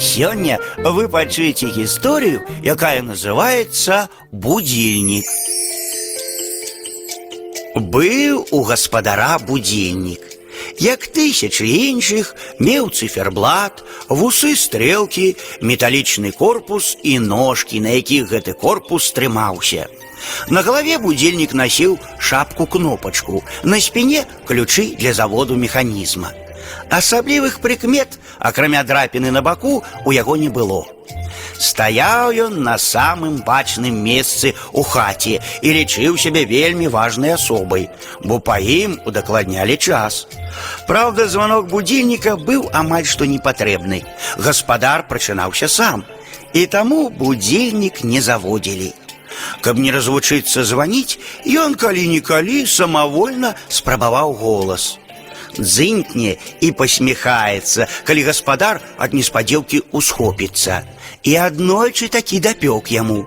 Сегодня вы пачуеце историю, якая называется будильник. Быў у гаспадара будильник. Як тысячы іншых меў циферблат, вусы стрелки, металличный корпус и ножки, на якіх гэты корпус трымаўся. На голове будильник носил шапку-кнопочку, на спине ключи для заводу механизма. Асаблівых прыкмет, акрамя драпіны на баку, у яго не было. Стаяў ён на самым бачным месцы ў хаце і лічыў сябе вельмі важнай асобай, бо па ім удакладнялі час. Праўда, званок будильніка быў амаль што непатрэбны. Гаспадар прачынаўся сам, і таму будильнік не заводзілі. Каб не развучыцца званіць, ён калі-нікалі самавольна спрабаваў голас дзынькне і посміхаецца, калі гаспадар ад неспадзеўкі усхопіцца. І аднойчы такі дапёк яму,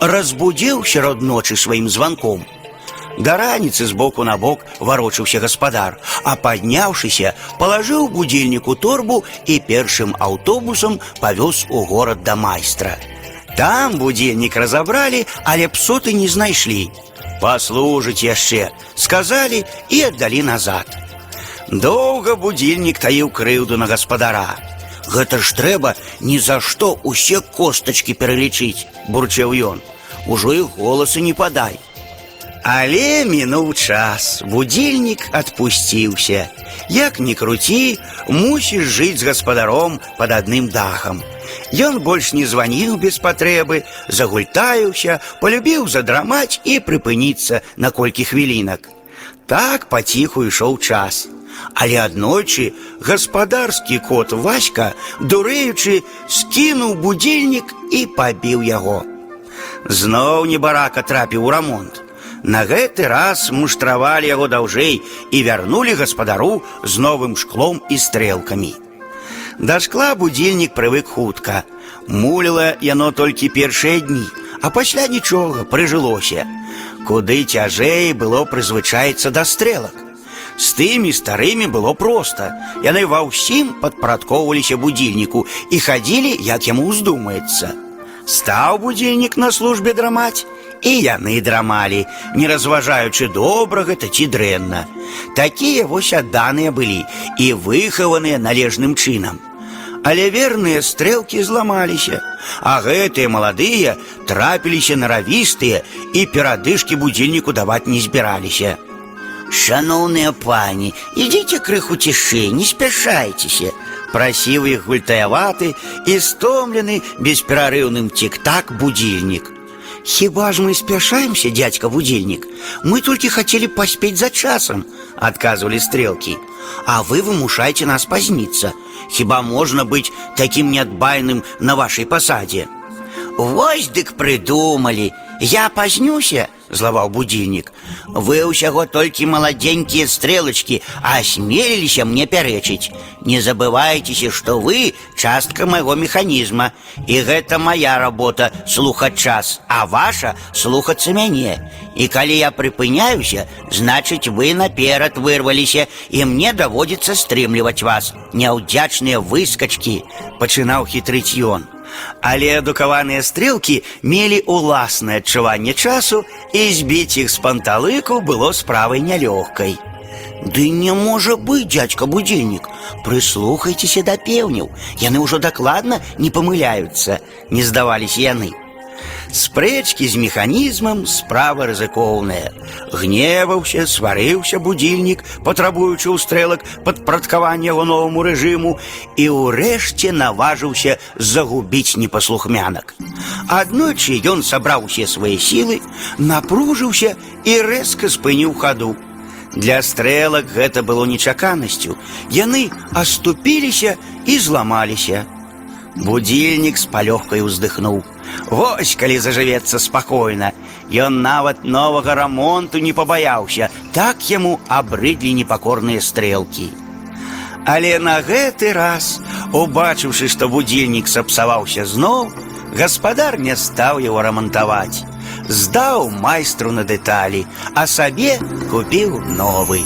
разбудзіў сярод ночы сваім званком. Да раніцы з боку на бок варочаўся гаспадар, а падняўшыся, палажыў будильніку торбу і першым аўтобусам павёз у горад да майстра. Там будильнік разабралі, але псоты не знайшлі. Паслужыць яшчэ, сказалі і аддалі назад. Доўга будильнік таіў крыўду на гаспадара. Гэта ж трэба ні за што усе костачкі пералічыць, бурчэў ён. Ужо і голасы не падай. Але мінуў час, будильнік адпусціўся. Як ні круці, мусіш жыць з гаспадаром пад адным дахам. Ён больш не званіў без патрэбы, загультаюўся, полюбіў задрамаць і прыпыніцца на колькі хвілінак. Так паціху ішоў час. Але аднойчы гаспадарскі кот Васька, дурэючы, скінуў будильнік і пабіў яго. Зноў небарака трапіў у рамонт. На гэты раз муштравалі яго даўжэй і вярнулі гаспадару з новым шклом і стрелкамі. Да шкла будильнік прывык хутка. Муліла яно толькі першыя дні, а пасля нічога прыжылося. Куды цяжэй было прызвычаецца да стрелак. З тымі старымі было проста. Яны ва ўсім падпарадкоўваліся будильніку і хадзілі, як яму ўздумаецца. Стаў будильнік на службе драмаць, і яны драмалі, не разважаючы добра гэта ці дрэнна. Такія вось адданыя былі і выхаваныя належным чынам. Але верныя стрэлкі зламаліся, а гэтыя маладыя трапіліся наравістыя і перадышкі будильніку даваць не збіраліся. Шановные пани, идите крыху цішэй, не спяшайцеся. Прасіў іх гультаяваты і стомлены бесперарыўным тик-так будильник. Хіба ж мы спяшаемся, дядька будильник? Мы только хотели поспеть за часом, отказывали стрелки. А вы вымушаете нас поздниться. Хіба можно быть таким неотбайным на вашей посаде? Вось дык придумали. Я позднюся, злаваў будильник. Вы ўсяго толькі маладзенькія стрелочки, а асмеліліся мне пярэчыць. Не забывайцеся, што вы частка майго механізма, і гэта моя работа слухаць час, а ваша слухацца мяне. І калі я прыпыняюся, значыць вы наперад вырваліся, і мне даводзіцца стрымліваць вас. Няўдзячныя выскачкі, пачынаў хітрыць ён. Але адукаваныя стрэлкі мелі ўласнае адчуванне часу і збіць іх з панталыку было справай нялёгкай. Ды не можа быць дядька будильнік. Прыслухайцеся да пеўняў. Яны ўжо дакладна не памыляюцца, не здаваліся яны. Спрэчкі з механізмам справа рызыкоўная. Гневаўся, сварыўся будильнік, патрабуючы ў стрэлак падпрадкавання яго новаму рэжыму і ўрэшце наважыўся загубіць непаслухмянак. Аднойчы ён сабраў усе свае сілы, напружыўся і рэзка спыніў хаду. Для стрэлак гэта было нечаканасцю. Яны аступіліся і зламаліся. Будильнік з палёгкай уздыхнуў. Вось калі зажывецца спакойна. Ён нават новага рамонту не пабаяўся, так яму абрыдлі непакорныя стрэлкі. Але на гэты раз, убачыўшы, што будильнік сапсаваўся зноў, гаспадар не стаў яго рамантаваць. Здаў майстру на дэталі, а сабе купіў новый.